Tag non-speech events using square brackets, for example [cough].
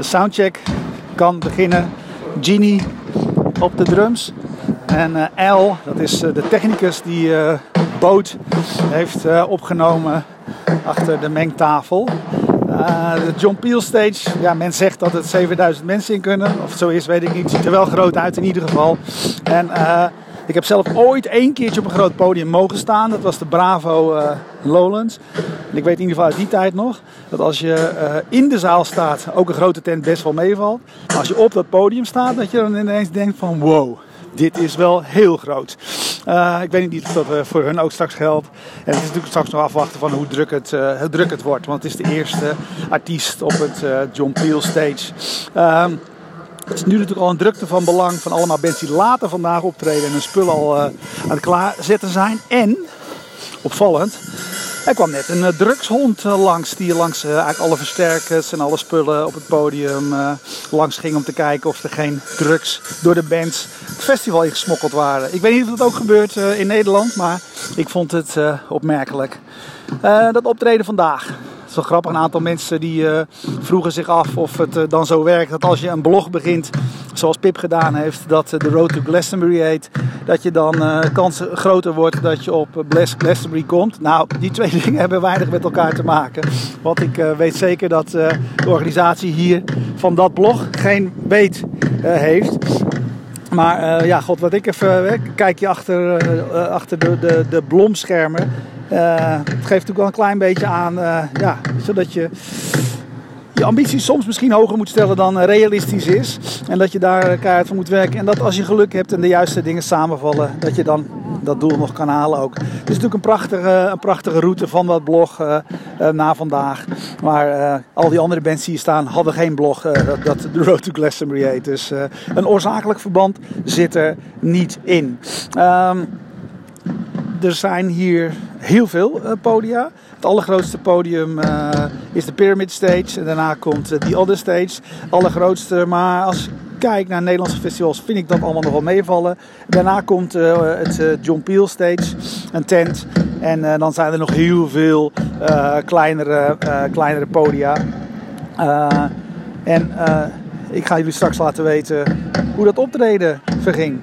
De soundcheck kan beginnen. Genie op de drums. En uh, L, dat is uh, de technicus die uh, Boot heeft opgenomen achter de mengtafel. de John Peel stage, ja, men zegt dat het 7000 mensen in kunnen. Of het zo is, weet ik niet. Het ziet er wel groot uit in ieder geval. En ik heb zelf ooit één keertje op een groot podium mogen staan. Dat was de Bravo Lowlands. En ik weet in ieder geval uit die tijd nog dat als je uh, in de zaal staat, ook een grote tent best wel meevalt. Maar als je op dat podium staat, dat je dan ineens denkt van wow. Dit is wel heel groot. Uh, ik weet niet of dat uh, voor hun ook straks geldt. En het is natuurlijk straks nog afwachten van hoe druk het, hoe druk het wordt. Want het is de eerste artiest op het John Peel stage. Ehm, het is nu natuurlijk al een drukte van belang van allemaal bands die later vandaag optreden en hun spullen al aan het klaarzetten zijn. En, opvallend, er kwam net een uh, drugshond uh, langs die langs eigenlijk alle versterkers en alle spullen op het podium langs ging om te kijken of er geen drugs door de bands het festival ingesmokkeld waren. Ik weet niet of dat ook gebeurt in Nederland, maar ik vond het opmerkelijk. dat optreden vandaag. Is wel grappig, een aantal mensen die uh, vroegen zich af of het uh, dan zo werkt dat als je een blog begint, zoals Pip gedaan heeft, dat uh, de Road to Glastonbury heet, dat je dan kans groter wordt dat je op Glastonbury komt. Nou, die twee [laughs] dingen hebben weinig met elkaar te maken. Want ik weet zeker dat de organisatie hier van dat blog geen weet heeft. Maar ja, god, wat ik even kijk je achter, achter de, de blomschermen. Uh, het geeft natuurlijk wel een klein beetje aan, uh, ja, zodat je je ambities soms misschien hoger moet stellen dan realistisch is. En dat je daar keihard voor moet werken. En dat als je geluk hebt en de juiste dingen samenvallen, dat je dan dat doel nog kan halen ook. Het is natuurlijk een prachtige, een prachtige route van dat blog uh, na vandaag. Maar al die andere bands die hier staan hadden geen blog dat, dat The Road to Glastonbury heet. Dus een oorzakelijk verband zit er niet in. Um, er zijn hier heel veel uh, podia. Het allergrootste podium uh, is de Pyramid Stage. En daarna komt uh, The Other Stage. Allergrootste, maar als ik kijk naar Nederlandse festivals vind ik dat allemaal nog wel meevallen. Daarna komt het John Peel Stage, een tent. En dan zijn er nog heel veel kleinere, kleinere podia. en ik ga jullie straks laten weten hoe dat optreden verging.